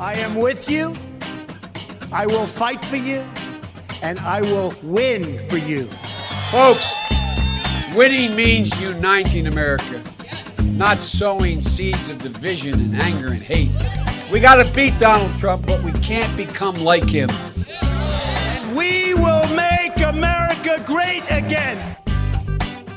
I am with you. I will fight for you. And I will win for you. Folks, winning means uniting America, not sowing seeds of division and anger and hate. We got to beat Donald Trump, but we can't become like him. And we will make America great again.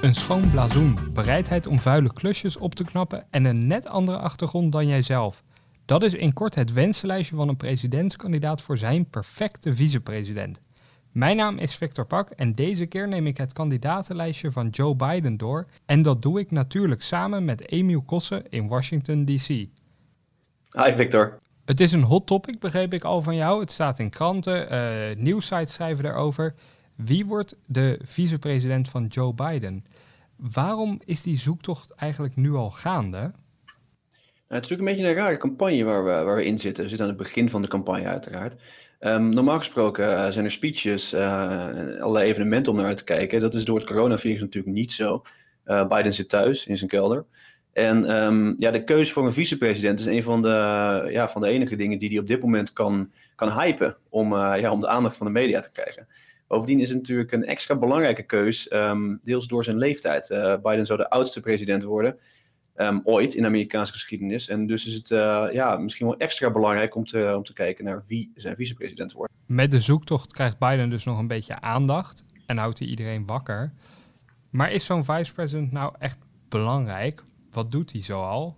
Een schoon blazoen, bereidheid om vuile klusjes op te knappen en een net andere achtergrond dan jijzelf. Dat is in kort het wensenlijstje van een presidentskandidaat voor zijn perfecte vicepresident. Mijn naam is Victor Pak en deze keer neem ik het kandidatenlijstje van Joe Biden door. En dat doe ik natuurlijk samen met Emiel Kossen in Washington, D.C. Hi Victor. Het is een hot topic, begreep ik al van jou. Het staat in kranten, uh, nieuwsites schrijven erover. Wie wordt de vicepresident van Joe Biden? Waarom is die zoektocht eigenlijk nu al gaande? Nou, het is natuurlijk een beetje een rare campagne waar we, waar we in zitten. We zitten aan het begin van de campagne uiteraard. Um, normaal gesproken uh, zijn er speeches, uh, allerlei evenementen om naar uit te kijken. Dat is door het coronavirus natuurlijk niet zo. Uh, Biden zit thuis in zijn kelder. En um, ja, de keuze voor een vicepresident is een van de, ja, van de enige dingen die hij op dit moment kan, kan hypen om, ja, om de aandacht van de media te krijgen. Bovendien is het natuurlijk een extra belangrijke keus, um, deels door zijn leeftijd. Biden zou de oudste president worden um, ooit in de Amerikaanse geschiedenis. En dus is het uh, ja, misschien wel extra belangrijk om te, om te kijken naar wie zijn vicepresident wordt. Met de zoektocht krijgt Biden dus nog een beetje aandacht en houdt hij iedereen wakker. Maar is zo'n vicepresident nou echt belangrijk? Wat doet hij zoal?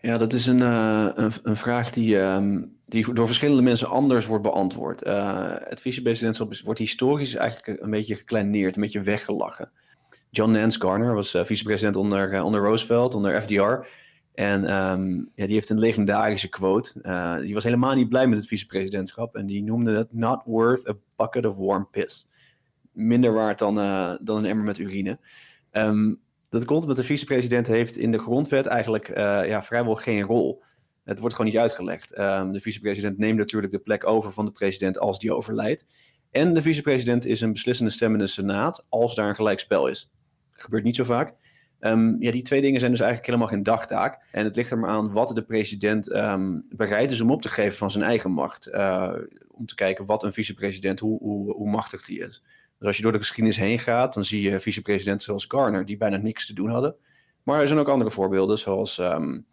Ja, dat is een, uh, een, een, vraag die, um, die door verschillende mensen anders wordt beantwoord. Uh, het vicepresidentschap wordt historisch eigenlijk een beetje gekleineerd, een beetje weggelachen. John Nance Garner was uh, vicepresident onder, uh, onder Roosevelt, onder FDR. En um, ja, die heeft een legendarische quote. Uh, die was helemaal niet blij met het vicepresidentschap. En die noemde het not worth a bucket of warm piss. Minder waard dan, dan een emmer met urine. Um, dat komt omdat de vicepresident heeft in de grondwet eigenlijk ja, vrijwel geen rol. Het wordt gewoon niet uitgelegd. Um, de vicepresident neemt natuurlijk de plek over van de president als die overlijdt. En de vicepresident is een beslissende stem in de Senaat als daar een gelijkspel is. Gebeurt niet zo vaak. Um, ja, die twee dingen zijn dus eigenlijk helemaal geen dagtaak. En het ligt er maar aan wat de president um, bereid is om op te geven van zijn eigen macht. Uh, om te kijken wat een vicepresident, hoe, hoe, hoe machtig die is. Dus als je door de geschiedenis heen gaat, dan zie je vicepresidenten zoals Garner, die bijna niks te doen hadden. Maar er zijn ook andere voorbeelden, zoals um,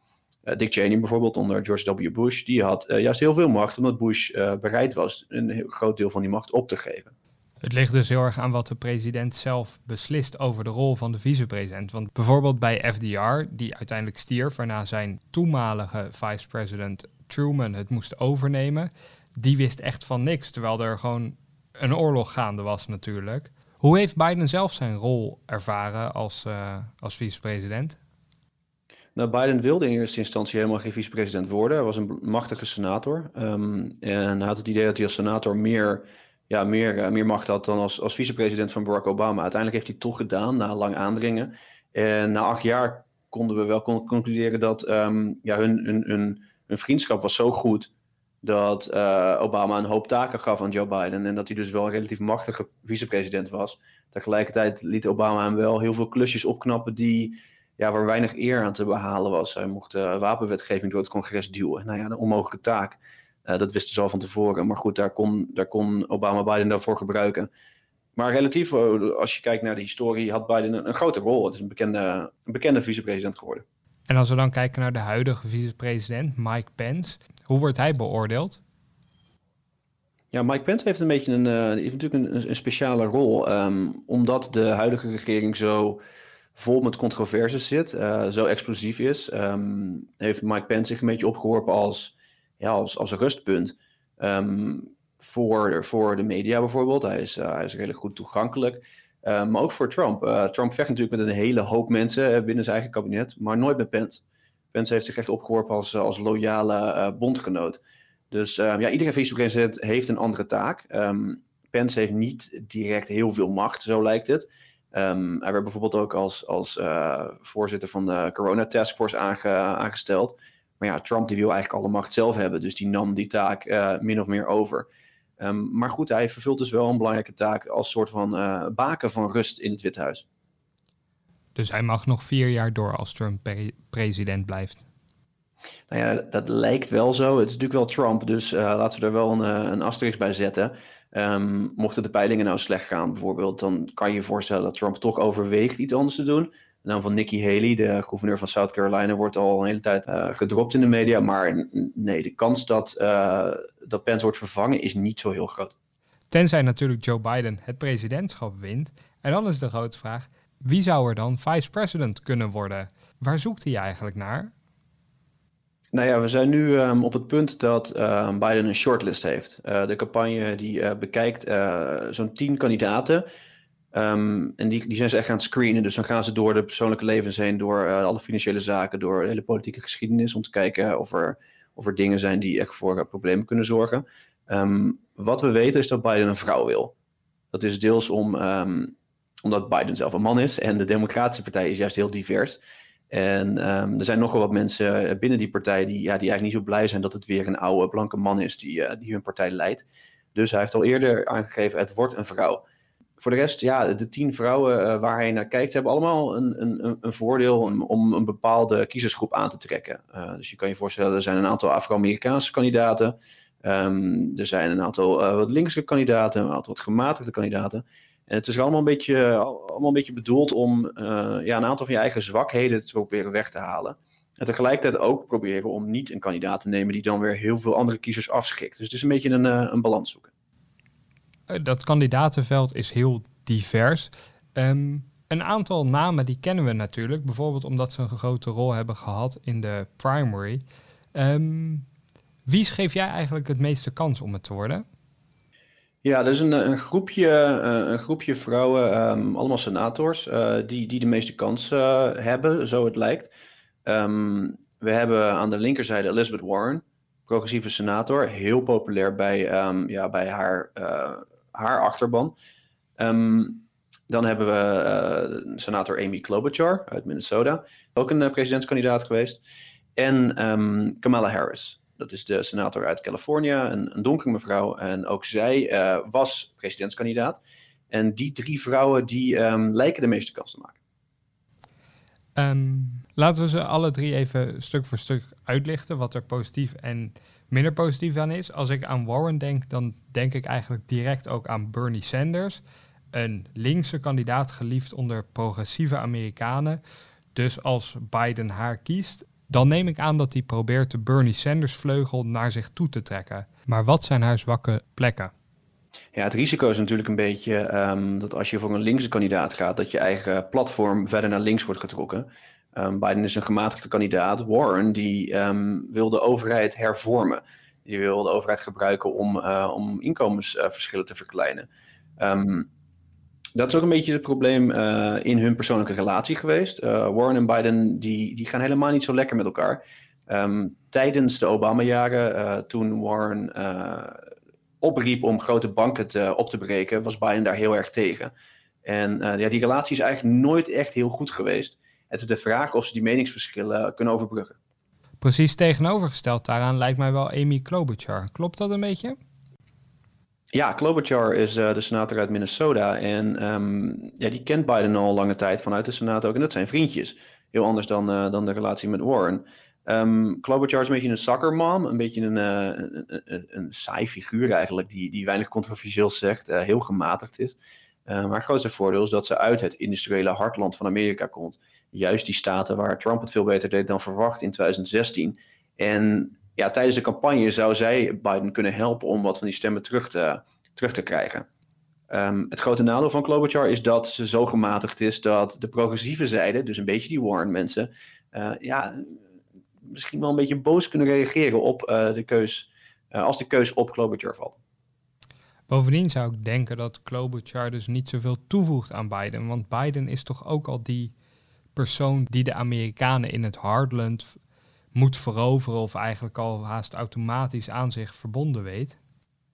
Dick Cheney bijvoorbeeld onder George W. Bush. Die had uh, juist heel veel macht, omdat Bush bereid was een groot deel van die macht op te geven. Het ligt dus heel erg aan wat de president zelf beslist over de rol van de vicepresident. Want bijvoorbeeld bij FDR, die uiteindelijk stierf, waarna zijn toenmalige vicepresident Truman het moest overnemen, die wist echt van niks, terwijl er gewoon een oorlog gaande was natuurlijk. Hoe heeft Biden zelf zijn rol ervaren als, uh, als vicepresident? Nou, Biden wilde in eerste instantie helemaal geen vicepresident worden. Hij was een machtige senator. Um, en hij had het idee dat hij als senator meer ja, meer, uh, meer macht had dan als, als vicepresident van Barack Obama. Uiteindelijk heeft hij toch gedaan, na lang aandringen. En na acht jaar konden we wel concluderen dat um, ja, hun, hun, hun, hun, vriendschap was zo goed dat uh, Obama een hoop taken gaf aan Joe Biden. En dat hij dus wel een relatief machtige vicepresident was. Tegelijkertijd liet Obama hem wel heel veel klusjes opknappen die, ja, waar weinig eer aan te behalen was. Hij mocht uh, wapenwetgeving door het congres duwen. Nou ja, een onmogelijke taak. Uh, dat wisten ze al van tevoren. Maar goed, daar kon, daar kon Obama Biden daarvoor gebruiken. Maar relatief, eh, als je kijkt naar de historie, had Biden een, een grote rol. Het is een bekende, een bekende vicepresident geworden. En als we dan kijken naar de huidige vicepresident, Mike Pence, hoe wordt hij beoordeeld? Ja, Mike Pence heeft een beetje een, uh, heeft natuurlijk een, een speciale rol. Um, omdat de huidige regering zo vol met controversies zit, uh, zo explosief is, um, heeft Mike Pence zich een beetje opgeworpen als ja, als, als rustpunt. Um, voor, voor de media bijvoorbeeld. Hij is, uh, hij is redelijk goed toegankelijk. Uh, maar ook voor Trump. Uh, Trump vecht natuurlijk met een hele hoop mensen binnen zijn eigen kabinet, maar nooit met Pence. Pence heeft zich echt opgeworpen als, als loyale bondgenoot. Dus ehm, ja, iedere vicepresident heeft een andere taak. Pence heeft niet direct heel veel macht, zo lijkt het. Hij werd bijvoorbeeld ook als, als voorzitter van de Corona Task Force aange, aangesteld. Maar ja, Trump die wil eigenlijk alle macht zelf hebben. Dus die nam die taak uh, min of meer over. Um, maar goed, hij vervult dus wel een belangrijke taak als soort van uh, baken van rust in het Witte Huis. Dus hij mag nog vier jaar door als Trump pre president blijft. Nou ja, dat lijkt wel zo. Het is natuurlijk wel Trump, dus uh, laten we er wel een, een asterisk bij zetten. Um, mochten de peilingen nou slecht gaan, bijvoorbeeld, dan kan je je voorstellen dat Trump toch overweegt iets anders te doen. De naam van Nikki Haley, de gouverneur van South Carolina, wordt al een hele tijd uh, gedropt in de media. Maar nee, de kans dat, uh, dat Pence wordt vervangen is niet zo heel groot. Tenzij natuurlijk Joe Biden het presidentschap wint. En dan is de grote vraag, wie zou er dan vice-president kunnen worden? Waar zoekt hij eigenlijk naar? Nou ja, we zijn nu um, op het punt dat uh, Biden een shortlist heeft. Uh, de campagne die bekijkt zo'n tien kandidaten. Um, en die, die zijn ze echt aan het screenen. Dus dan gaan ze door de persoonlijke levens heen, door alle financiële zaken, door de hele politieke geschiedenis, om te kijken of er, of er dingen zijn die echt voor problemen kunnen zorgen. Um, wat we weten is dat Biden een vrouw wil. Dat is deels om, omdat Biden zelf een man is en de Democratische Partij is juist heel divers. En er zijn nogal wat mensen binnen die partij die, ja, die eigenlijk niet zo blij zijn dat het weer een oude blanke man is die, die hun partij leidt. Dus hij heeft al eerder aangegeven, het wordt een vrouw. Voor de rest, ja, de tien vrouwen uh, waar hij naar kijkt, hebben allemaal een, een, een voordeel om, om een bepaalde kiezersgroep aan te trekken. Uh, dus je kan je voorstellen, er zijn een aantal Afro-Amerikaanse kandidaten. Um, er zijn een aantal wat linkse kandidaten, een aantal wat gematigde kandidaten. En het is allemaal een beetje, allemaal een beetje bedoeld om ja, een aantal van je eigen zwakheden te proberen weg te halen. En tegelijkertijd ook proberen om niet een kandidaat te nemen die dan weer heel veel andere kiezers afschrikt. Dus het is een beetje een, een balans zoeken. Eh, dat kandidatenveld is heel divers. Um, een aantal namen die kennen we natuurlijk, bijvoorbeeld omdat ze een grote rol hebben gehad in de primary. Um, wie geef jij eigenlijk het meeste kans om het te worden? Ja, er is een, een, groepje, eh, een groepje vrouwen, um, allemaal senators, die, die de meeste kans uh, hebben, zo het lijkt. We hebben aan de linkerzijde Elizabeth Warren, progressieve senator, heel populair bij, ja, bij haar, haar achterban. dan hebben we senator Amy Klobuchar uit Minnesota, ook een presidentskandidaat geweest. En Kamala Harris, dat is de senator uit Californië, een, een donkere mevrouw. En ook zij uh, was presidentskandidaat. En die drie vrouwen die um, lijken de meeste kans te maken. Laten we ze alle drie even stuk voor stuk uitlichten wat er positief en minder positief aan is. Als ik aan Warren denk, dan denk ik eigenlijk direct ook aan Bernie Sanders. Een linkse kandidaat geliefd onder progressieve Amerikanen. Dus als Biden haar kiest, dan neem ik aan dat hij probeert de Bernie Sanders vleugel naar zich toe te trekken. Maar wat zijn haar zwakke plekken? Ja, het risico is natuurlijk een beetje um, dat als je voor een linkse kandidaat gaat, dat je eigen platform verder naar links wordt getrokken. Um, Biden is een gematigde kandidaat. Warren die um, wil de overheid hervormen. Die wil de overheid gebruiken om, uh, om inkomensverschillen te verkleinen dat is ook een beetje het probleem uh, in hun persoonlijke relatie geweest. Uh, Warren en Biden die, die gaan helemaal niet zo lekker met elkaar. Tijdens de Obama-jaren, toen Warren opriep om grote banken te, op te breken, was Biden daar heel erg tegen. En ja, die relatie is eigenlijk nooit echt heel goed geweest. Het is de vraag of ze die meningsverschillen kunnen overbruggen. Precies tegenovergesteld daaraan lijkt mij wel Amy Klobuchar. Klopt dat een beetje? Ja, Klobuchar is uh, de senator uit Minnesota. En um, ja, die kent Biden al lange tijd vanuit de Senaat ook. En dat zijn vriendjes. Heel anders dan, uh, dan de relatie met Warren. Um, Klobuchar is een beetje een soccer mom. Een beetje een, uh, een, een, een, saai figuur eigenlijk. Die, die weinig controversieel zegt. heel gematigd is. maar het grootste voordeel is dat ze uit het industriële hartland van Amerika komt. Juist die staten waar Trump het veel beter deed dan verwacht in 2016. En ja, tijdens de campagne zou zij Biden kunnen helpen om wat van die stemmen terug te, terug te krijgen. Um, het grote nadeel van Klobuchar is dat ze zo gematigd is dat de progressieve zijde, dus een beetje die Warren-mensen, uh, ja, misschien wel een beetje boos kunnen reageren op uh, de keus, uh, als de keus op Klobuchar valt. Bovendien zou ik denken dat Klobuchar dus niet zoveel toevoegt aan Biden, want Biden is toch ook al die persoon die de Amerikanen in het hardland moet veroveren of eigenlijk al haast automatisch aan zich verbonden weet?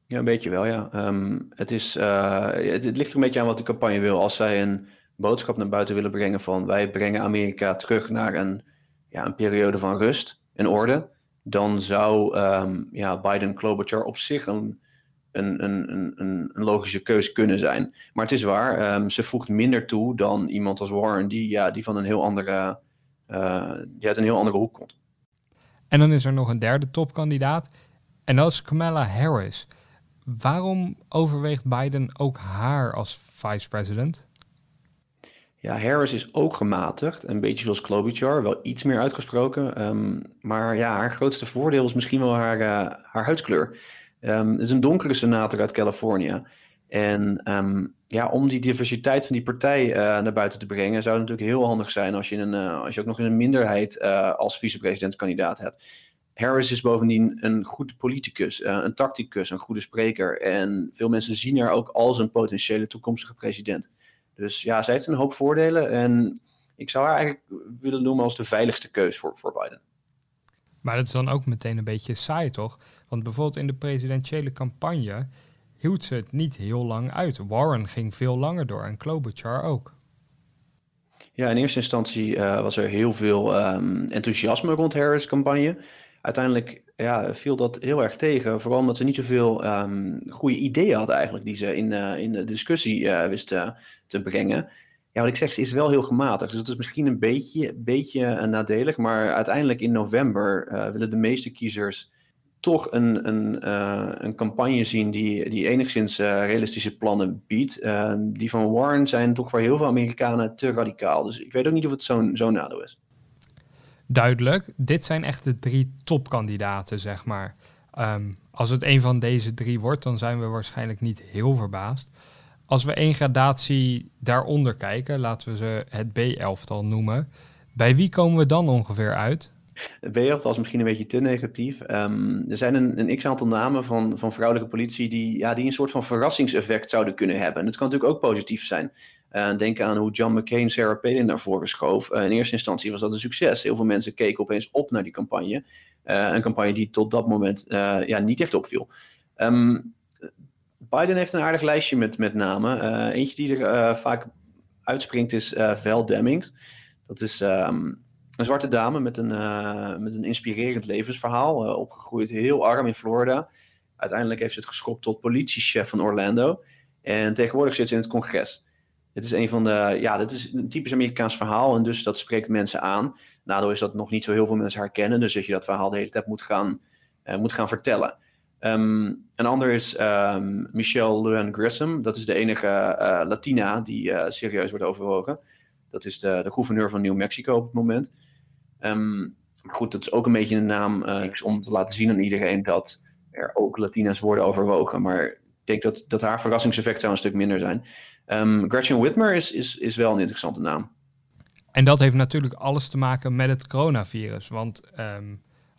Ja, een beetje wel, ja. Um, het, is, uh, het, ligt er een beetje aan wat de campagne wil. Als zij een boodschap naar buiten willen brengen van wij brengen Amerika terug naar een, ja, een periode van rust en orde, dan zou um, ja, Biden Klobuchar op zich een, een, een, een, een logische keus kunnen zijn. Maar het is waar, um, ze voegt minder toe dan iemand als Warren, die, ja, die van een heel andere, uh, die uit een heel andere hoek komt. En dan is er nog een derde topkandidaat. En dat is Kamala Harris. Waarom overweegt Biden ook haar als vice-president? Ja, Harris is ook gematigd. Een beetje zoals Klobuchar, wel iets meer uitgesproken. Ehm, maar ja, haar grootste voordeel is misschien wel haar, uh, haar huidskleur. Um, het is een donkere senator uit Californië. En um, ja, om die diversiteit van die partij uh, naar buiten te brengen, zou het natuurlijk heel handig zijn als je, een, uh, als je ook nog eens een minderheid als vicepresidentskandidaat hebt. Harris is bovendien een goed politicus, een tacticus, een goede spreker. En veel mensen zien haar ook als een potentiële toekomstige president. Dus ja, zij heeft een hoop voordelen. En ik zou haar eigenlijk willen noemen als de veiligste keus voor, voor Biden. Maar dat is dan ook meteen een beetje saai, toch? Want bijvoorbeeld in de presidentiële campagne hield ze het niet heel lang uit. Warren ging veel langer door en Klobuchar ook. Ja, in eerste instantie uh, was er heel veel um, enthousiasme rond Harris' campagne. Uiteindelijk ja, viel dat heel erg tegen. Vooral omdat ze niet zoveel um, goede ideeën had eigenlijk die ze in, uh, in de discussie uh, wist uh, te brengen. Ja, wat ik zeg, ze is wel heel gematigd. Dus dat is misschien een beetje, beetje nadelig. Maar uiteindelijk in november willen de meeste kiezers toch een, een, een campagne zien die, die enigszins realistische plannen biedt. Ehm, die van Warren zijn toch voor heel veel Amerikanen te radicaal. Dus ik weet ook niet of het zo'n zo'n nadeel is duidelijk. Dit zijn echt de drie topkandidaten, zeg maar. Um, als het een van deze drie wordt, dan zijn we waarschijnlijk niet heel verbaasd. Als we één gradatie daaronder kijken, laten we ze het B-elftal noemen. Bij wie komen we dan ongeveer uit? Het B-elftal is misschien een beetje te negatief. Um, er zijn een, een x-aantal namen van, van vrouwelijke politie die, ja, die een soort van verrassingseffect zouden kunnen hebben. En dat kan natuurlijk ook positief zijn. Uh, denk aan hoe John McCain Sarah Palin naar voren schoof. Uh, in eerste instantie was dat een succes. Heel veel mensen keken opeens op naar die campagne. Uh, een campagne die tot dat moment ja, niet echt opviel. Um, Biden heeft een aardig lijstje met, met namen. eentje die er vaak uitspringt is Val Demings. Dat is um, een zwarte dame met een, met een inspirerend levensverhaal. opgegroeid heel arm in Florida. Uiteindelijk heeft ze het geschopt tot politiechef van Orlando. En tegenwoordig zit ze in het congres. Het is een van de, ja, dit is een typisch Amerikaans verhaal en dus dat spreekt mensen aan. Nadeel is dat nog niet zo heel veel mensen herkennen, dus dat je dat verhaal de hele tijd moet gaan, moet gaan vertellen. Um, een ander is um, Michelle Luen Grissom. Dat is de enige uh, Latina die uh, serieus wordt overwogen. Dat is de, de gouverneur van New Mexico op het moment. Um, maar goed, dat is ook een beetje een naam om te laten zien aan iedereen dat er ook Latina's worden overwogen. Maar ik denk dat, dat haar verrassingseffect zou een stuk minder zijn. Gretchen Whitmer is, is, is wel een interessante naam. En dat heeft natuurlijk alles te maken met het coronavirus. Want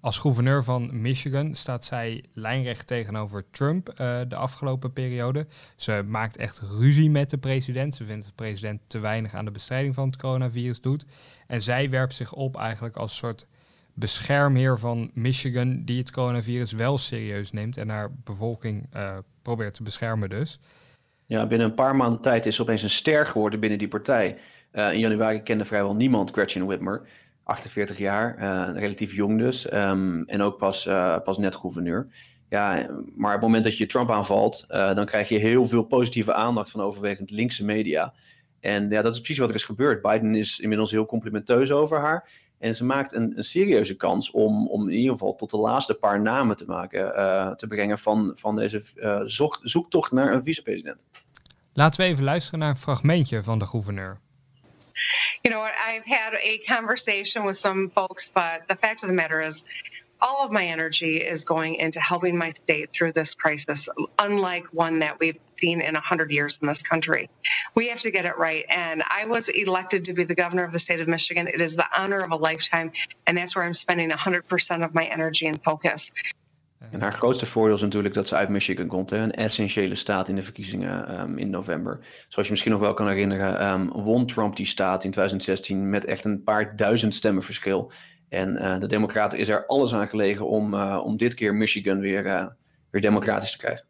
als gouverneur van Michigan staat zij lijnrecht tegenover Trump uh, de afgelopen periode. Ze maakt echt ruzie met de president. Ze vindt dat de president te weinig aan de bestrijding van het coronavirus doet. En zij werpt zich op eigenlijk als soort beschermheer van Michigan, die het coronavirus wel serieus neemt en haar bevolking uh, probeert te beschermen dus. Ja, binnen een paar maanden tijd is opeens een ster geworden binnen die partij. Uh, in januari kende vrijwel niemand Gretchen Whitmer. 48 jaar, uh, relatief jong dus. Um, en ook pas, uh, pas net gouverneur. Ja, maar op het moment dat je Trump aanvalt, dan krijg je heel veel positieve aandacht van overwegend linkse media. En ja, dat is precies wat er is gebeurd. Biden is inmiddels heel complimenteus over haar. En ze maakt een, een serieuze kans om, om in ieder geval tot de laatste paar namen te maken, te brengen van, van deze zoektocht naar een vicepresident. Laten we even luisteren naar een fragmentje van de gouverneur. You know, I've had a conversation with some folks, but the fact of the matter is, all of my energy is going into helping my state through this crisis, unlike one that we've seen in 100 years in this country. We have to get it right. And I was elected to be the governor of the state of Michigan. It is the honor of a lifetime. And that's where I'm spending 100% of my energy and focus. En haar grootste voordeel is natuurlijk dat ze uit Michigan komt. Een essentiële staat in de verkiezingen um, in november. Zoals je misschien nog wel kan herinneren, um, won Trump die staat in 2016 met echt een paar duizend stemmen verschil. En uh, de Democraten is er alles aan gelegen om, uh, om dit keer Michigan weer, uh, weer democratisch te krijgen.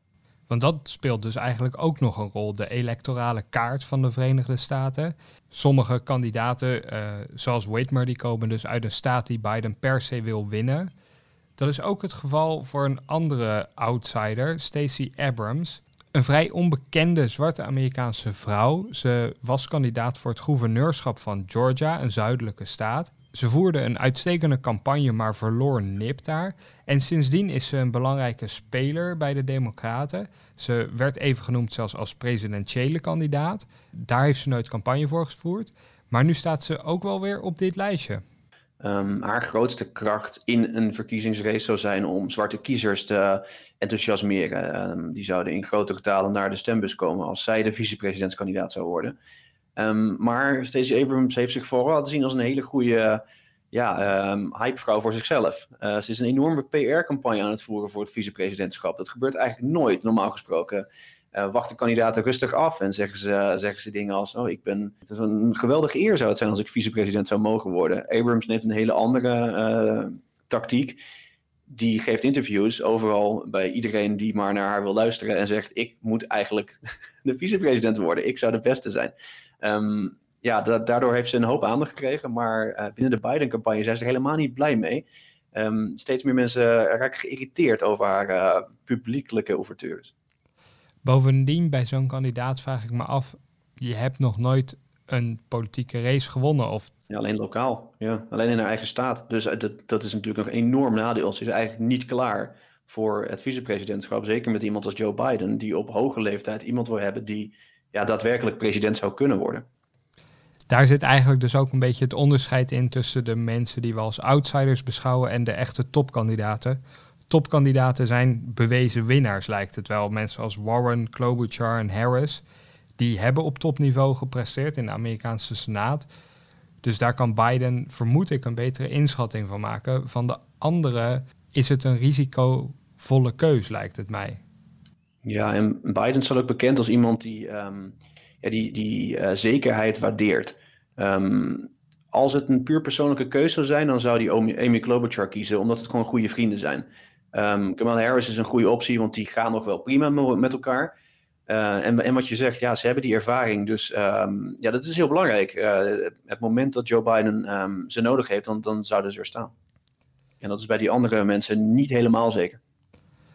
Want dat speelt dus eigenlijk ook nog een rol, de electorale kaart van de Verenigde Staten. Sommige kandidaten, zoals Whitmer, die komen dus uit een staat die Biden per se wil winnen. Dat is ook het geval voor een andere outsider, Stacey Abrams. Een vrij onbekende zwarte Amerikaanse vrouw. Ze was kandidaat voor het gouverneurschap van Georgia, een zuidelijke staat. Ze voerde een uitstekende campagne, maar verloor nip daar. En sindsdien is ze een belangrijke speler bij de Democraten. Ze werd even genoemd zelfs als presidentiële kandidaat. Daar heeft ze nooit campagne voor gevoerd. Maar nu staat ze ook wel weer op dit lijstje. Um, haar grootste kracht in een verkiezingsrace zou zijn om zwarte kiezers te enthousiasmeren. Um, die zouden in grote getalen naar de stembus komen als zij de vicepresidentskandidaat zou worden. Um, maar Stacey Abrams heeft zich vooral laten zien als een hele goede ja, hypevrouw voor zichzelf. Uh, ze is een enorme PR-campagne aan het voeren voor het vicepresidentschap. Dat gebeurt eigenlijk nooit, normaal gesproken. Uh, wachten kandidaten rustig af en zeggen ze, zeggen ze dingen als: Oh, ik ben. Het is een geweldige eer zou het zijn als ik vicepresident zou mogen worden. Abrams neemt een hele andere uh, tactiek. Die geeft interviews overal bij iedereen die maar naar haar wil luisteren en zegt: Ik moet eigenlijk de vicepresident worden. Ik zou de beste zijn. Um, ja, da daardoor heeft ze een hoop aandacht gekregen, maar binnen de Biden-campagne zijn ze er helemaal niet blij mee. Um, steeds meer mensen raken geïrriteerd over haar publiekelijke ouvertures. Bovendien, bij zo'n kandidaat vraag ik me af, je hebt nog nooit een politieke race gewonnen? Of... Ja, alleen lokaal, ja. alleen in haar eigen staat. Dus dat, dat is natuurlijk een enorm nadeel. Ze is eigenlijk niet klaar voor het vicepresidentschap. Zeker met iemand als Joe Biden, die op hoge leeftijd iemand wil hebben die ja, daadwerkelijk president zou kunnen worden. Daar zit eigenlijk dus ook een beetje het onderscheid in tussen de mensen die we als outsiders beschouwen en de echte topkandidaten. Topkandidaten zijn bewezen winnaars, lijkt het wel. Mensen als Warren, Klobuchar en Harris, die hebben op topniveau gepresteerd in de Amerikaanse Senaat. Dus daar kan Biden, vermoed ik, een betere inschatting van maken. Van de andere is het een risicovolle keus, lijkt het mij. Ja, en Biden staat ook bekend als iemand die um, ja, die, die uh, zekerheid waardeert. Um, als het een puur persoonlijke keuze zou zijn, dan zou die Amy Klobuchar kiezen, omdat het gewoon goede vrienden zijn. Um, Harris is een goede optie, want die gaan nog wel prima met elkaar. Uh, en, wat je zegt, ja, ze hebben die ervaring. Dus um, ja, dat is heel belangrijk. Uh, het moment dat Joe Biden um, ze nodig heeft, dan, dan zouden ze er staan. En dat is bij die andere mensen niet helemaal zeker.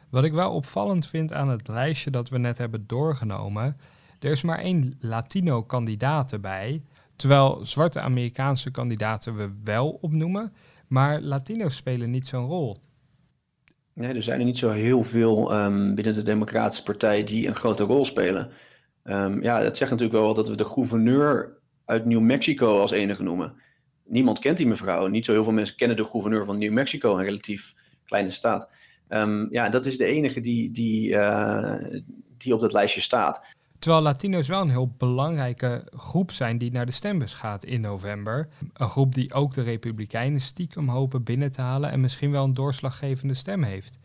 Wat ik wel opvallend vind aan het lijstje dat we net hebben doorgenomen, er is maar één Latino-kandidaat erbij. Terwijl zwarte Amerikaanse kandidaten we wel opnoemen, maar Latino's spelen niet zo'n rol. Nee, er zijn er niet zo heel veel um, binnen de Democratische Partij die een grote rol spelen. Um, ja, dat zegt natuurlijk wel dat we de gouverneur uit New Mexico als enige noemen. Niemand kent die mevrouw. Niet zo heel veel mensen kennen de gouverneur van New Mexico, een relatief kleine staat. Um, ja, dat is de enige die, die, uh, die op dat lijstje staat. Terwijl Latino's wel een heel belangrijke groep zijn die naar de stembus gaat in november. Een groep die ook de Republikeinen stiekem hopen binnen te halen en misschien wel een doorslaggevende stem heeft.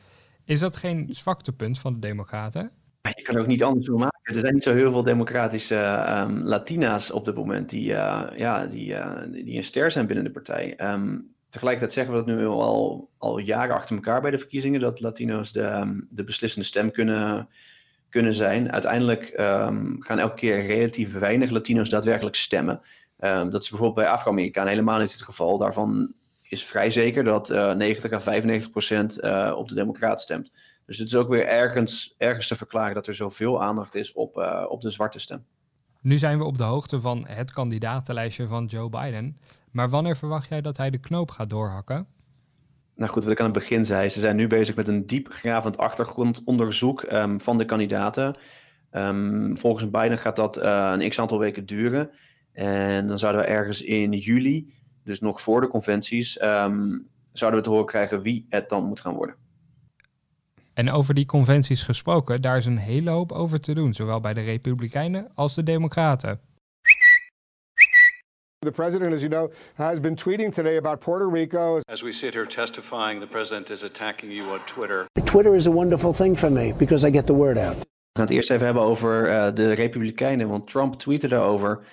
Is dat geen zwaktepunt van de Democraten? Je kan ook niet anders doen maken. Er zijn niet zo heel veel democratische um, Latina's op dit moment die, uh, ja, die, uh, die een ster zijn binnen de partij. Um, tegelijkertijd zeggen we dat nu al, al jaren achter elkaar bij de verkiezingen, dat Latino's de, um, de beslissende stem kunnen, kunnen zijn. Uiteindelijk um, gaan elke keer relatief weinig Latino's daadwerkelijk stemmen. Um, dat is bijvoorbeeld bij Afro-Amerikanen helemaal niet het geval. Daarvan is vrij zeker dat uh, 90 à 95 procent uh, op de Democraat stemt. Dus het is ook weer ergens, ergens te verklaren dat er zoveel aandacht is op, uh, op de zwarte stem. Nu zijn we op de hoogte van het kandidatenlijstje van Joe Biden. Maar wanneer verwacht jij dat hij de knoop gaat doorhakken? Nou goed, wat ik aan het begin zei, ze zijn nu bezig met een diepgravend achtergrondonderzoek um, van de kandidaten. Um, volgens Biden gaat dat uh, een x aantal weken duren. En dan zouden we ergens in juli, dus nog voor de conventies, um, zouden we te horen krijgen wie het dan moet gaan worden. En over die conventies gesproken, daar is een hele hoop over te doen, zowel bij de Republikeinen als de Democraten. The president, as you know, has been tweeting today about Puerto Rico. As we sit here testifying, the president is attacking you on Twitter. Twitter is a wonderful thing for me because I get the word out. We gaan het eerst even hebben over uh, de Republikeinen, want Trump tweette daarover.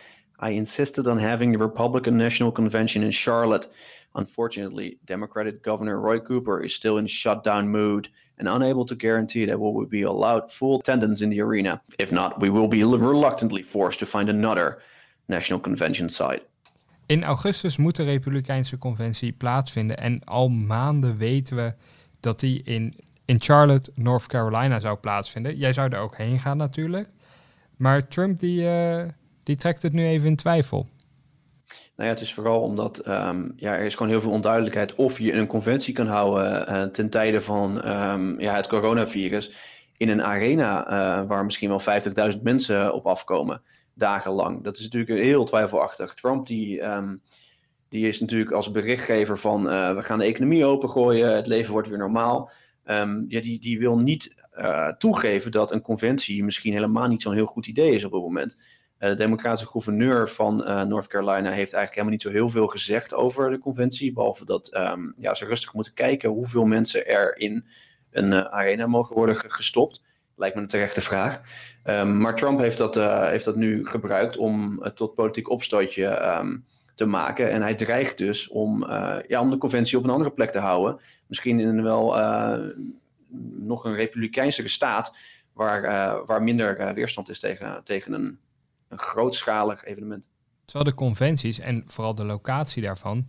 I insisted on having the Republican National Convention in Charlotte. Unfortunately, Democratic Governor Roy Cooper is still in shutdown mood and unable to guarantee that we will be allowed full attendance in the arena. If not, we will be reluctantly forced to find another National Convention site. In augustus moet de Republikeinse conventie plaatsvinden. En al maanden weten we dat die in, in Charlotte, North Carolina zou plaatsvinden. Jij zou er ook heen gaan natuurlijk. Maar Trump die, uh, die trekt het nu even in twijfel. Nou ja, het is vooral omdat ehm, ja, er is gewoon heel veel onduidelijkheid of je een conventie kan houden uh, ten tijde van um, ja, het coronavirus in een arena uh, waar misschien wel 50.000 mensen op afkomen, dagenlang. Dat is natuurlijk heel twijfelachtig. Trump die, um, die is natuurlijk als berichtgever van uh, we gaan de economie opengooien, het leven wordt weer normaal. ja, die, die wil niet toegeven dat een conventie misschien helemaal niet zo'n heel goed idee is op het moment. Eh, de democratische gouverneur van North Carolina heeft eigenlijk helemaal niet zo heel veel gezegd over de conventie. Behalve dat um, ja, ze rustig moeten kijken hoeveel mensen er in een arena mogen worden gestopt. Lijkt me een terechte vraag. Um, maar Trump heeft dat, heeft dat nu gebruikt om tot politiek opstootje um, te maken. En hij dreigt dus om, ja, om de conventie op een andere plek te houden. Misschien in een wel nog een republikeinse staat. Waar, waar minder weerstand is tegen, tegen een een grootschalig evenement. Terwijl de conventies en vooral de locatie daarvan,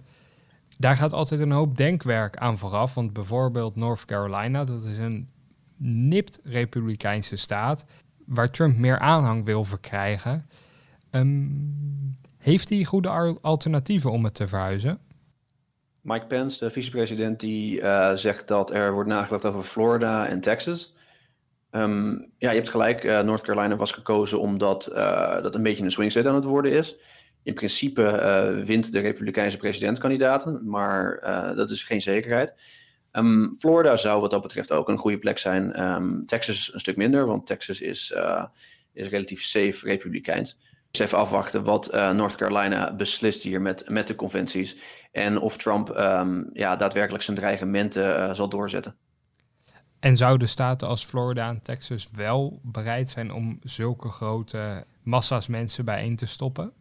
daar gaat altijd een hoop denkwerk aan vooraf. Want bijvoorbeeld North Carolina, dat is een nipt republikeinse staat, waar Trump meer aanhang wil verkrijgen. Um, heeft hij goede alternatieven om het te verhuizen? Mike Pence, de vicepresident, die uh, zegt dat er wordt nagedacht over Florida en Texas. Um, ja, je hebt gelijk. Uh, North Carolina was gekozen omdat uh, dat een beetje een swing state aan het worden is. In principe wint de Republikeinse presidentkandidaten, maar dat is geen zekerheid. Um, Florida zou wat dat betreft ook een goede plek zijn. Um, Texas een stuk minder, want Texas is, is relatief safe republikeins. Dus even afwachten wat North Carolina beslist hier met, met de conventies. En of Trump ja, daadwerkelijk zijn dreigementen zal doorzetten. En zouden staten als Florida en Texas wel bereid zijn om zulke grote massa's mensen bijeen te stoppen?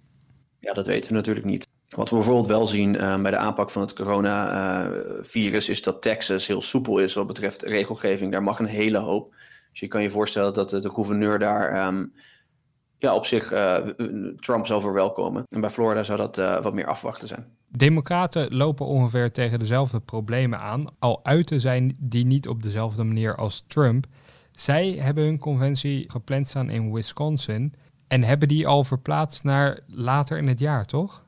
Ja, dat weten we natuurlijk niet. Wat we bijvoorbeeld wel zien uh, bij de aanpak van het coronavirus is dat Texas heel soepel is wat betreft regelgeving. Daar mag een hele hoop. Dus je kan je voorstellen dat de, gouverneur daar um, ja, op zich uh, Trump zal verwelkomen. En bij Florida zou dat wat meer afwachten zijn. Democraten lopen ongeveer tegen dezelfde problemen aan, al uiten zij die niet op dezelfde manier als Trump. Zij hebben hun conventie gepland staan in Wisconsin en hebben die al verplaatst naar later in het jaar, toch?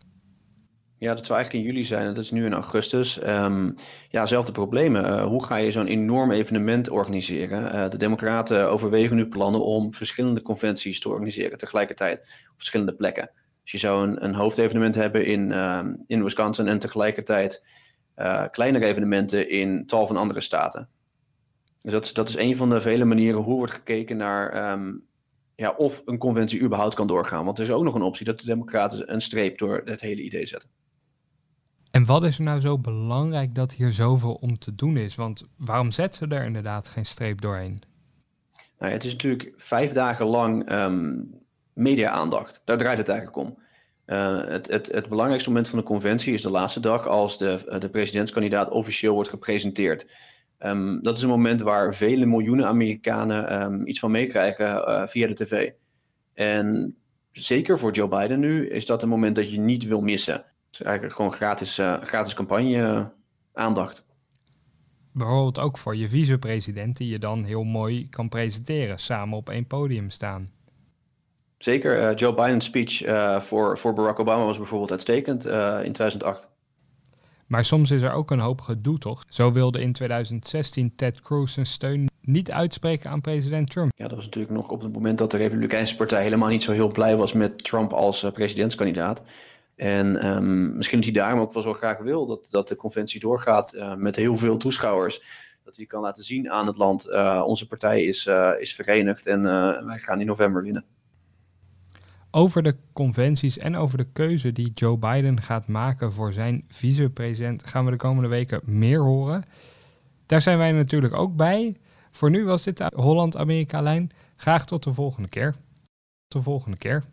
Ja, dat zou eigenlijk in juli zijn dat is nu in augustus. Um, ja, zelfde problemen. Uh, hoe ga je zo'n enorm evenement organiseren? Uh, de Democraten overwegen nu plannen om verschillende conventies te organiseren tegelijkertijd op verschillende plekken. Dus je zou een, een hoofdevenement hebben in, uh, in Wisconsin en tegelijkertijd uh, kleinere evenementen in tal van andere staten. Dus dat, dat is een van de vele manieren hoe wordt gekeken naar um, ja, of een conventie überhaupt kan doorgaan. Want er is ook nog een optie dat de Democraten een streep door het hele idee zetten. En wat is er nou zo belangrijk dat hier zoveel om te doen is? Want waarom zetten ze er inderdaad geen streep doorheen? Nou het is natuurlijk vijf dagen lang um, media-aandacht. Daar draait het eigenlijk om. Uh, het, het, het, belangrijkste moment van de conventie is de laatste dag als de, eh, de presidentskandidaat officieel wordt gepresenteerd. Um, dat is een moment waar vele miljoenen Amerikanen um, iets van meekrijgen uh, via de tv. En zeker voor Joe Biden nu is dat een moment dat je niet wil missen. Het is eigenlijk gewoon gratis, uh, gratis campagne aandacht. Bijvoorbeeld ook voor je vicepresident die je dan heel mooi kan presenteren, samen op één podium staan. Zeker, uh, Joe Biden's speech voor, voor Barack Obama was bijvoorbeeld uitstekend in 2008. Maar soms is er ook een hoop gedoe, toch? Zo wilde in 2016 Ted Cruz zijn steun niet uitspreken aan president Trump. Ja, dat was natuurlijk nog op het moment dat de Republikeinse Partij helemaal niet zo heel blij was met Trump als presidentskandidaat. En um, misschien dat hij daarom ook wel zo graag wil dat, dat de conventie doorgaat met heel veel toeschouwers. Dat hij kan laten zien aan het land, onze partij is, is verenigd en wij gaan in november winnen. Over de conventies en over de keuze die Joe Biden gaat maken voor zijn vicepresident gaan we de komende weken meer horen. Daar zijn wij natuurlijk ook bij. Voor nu was dit de Holland-Amerika-lijn. Graag tot de volgende keer. Tot de volgende keer.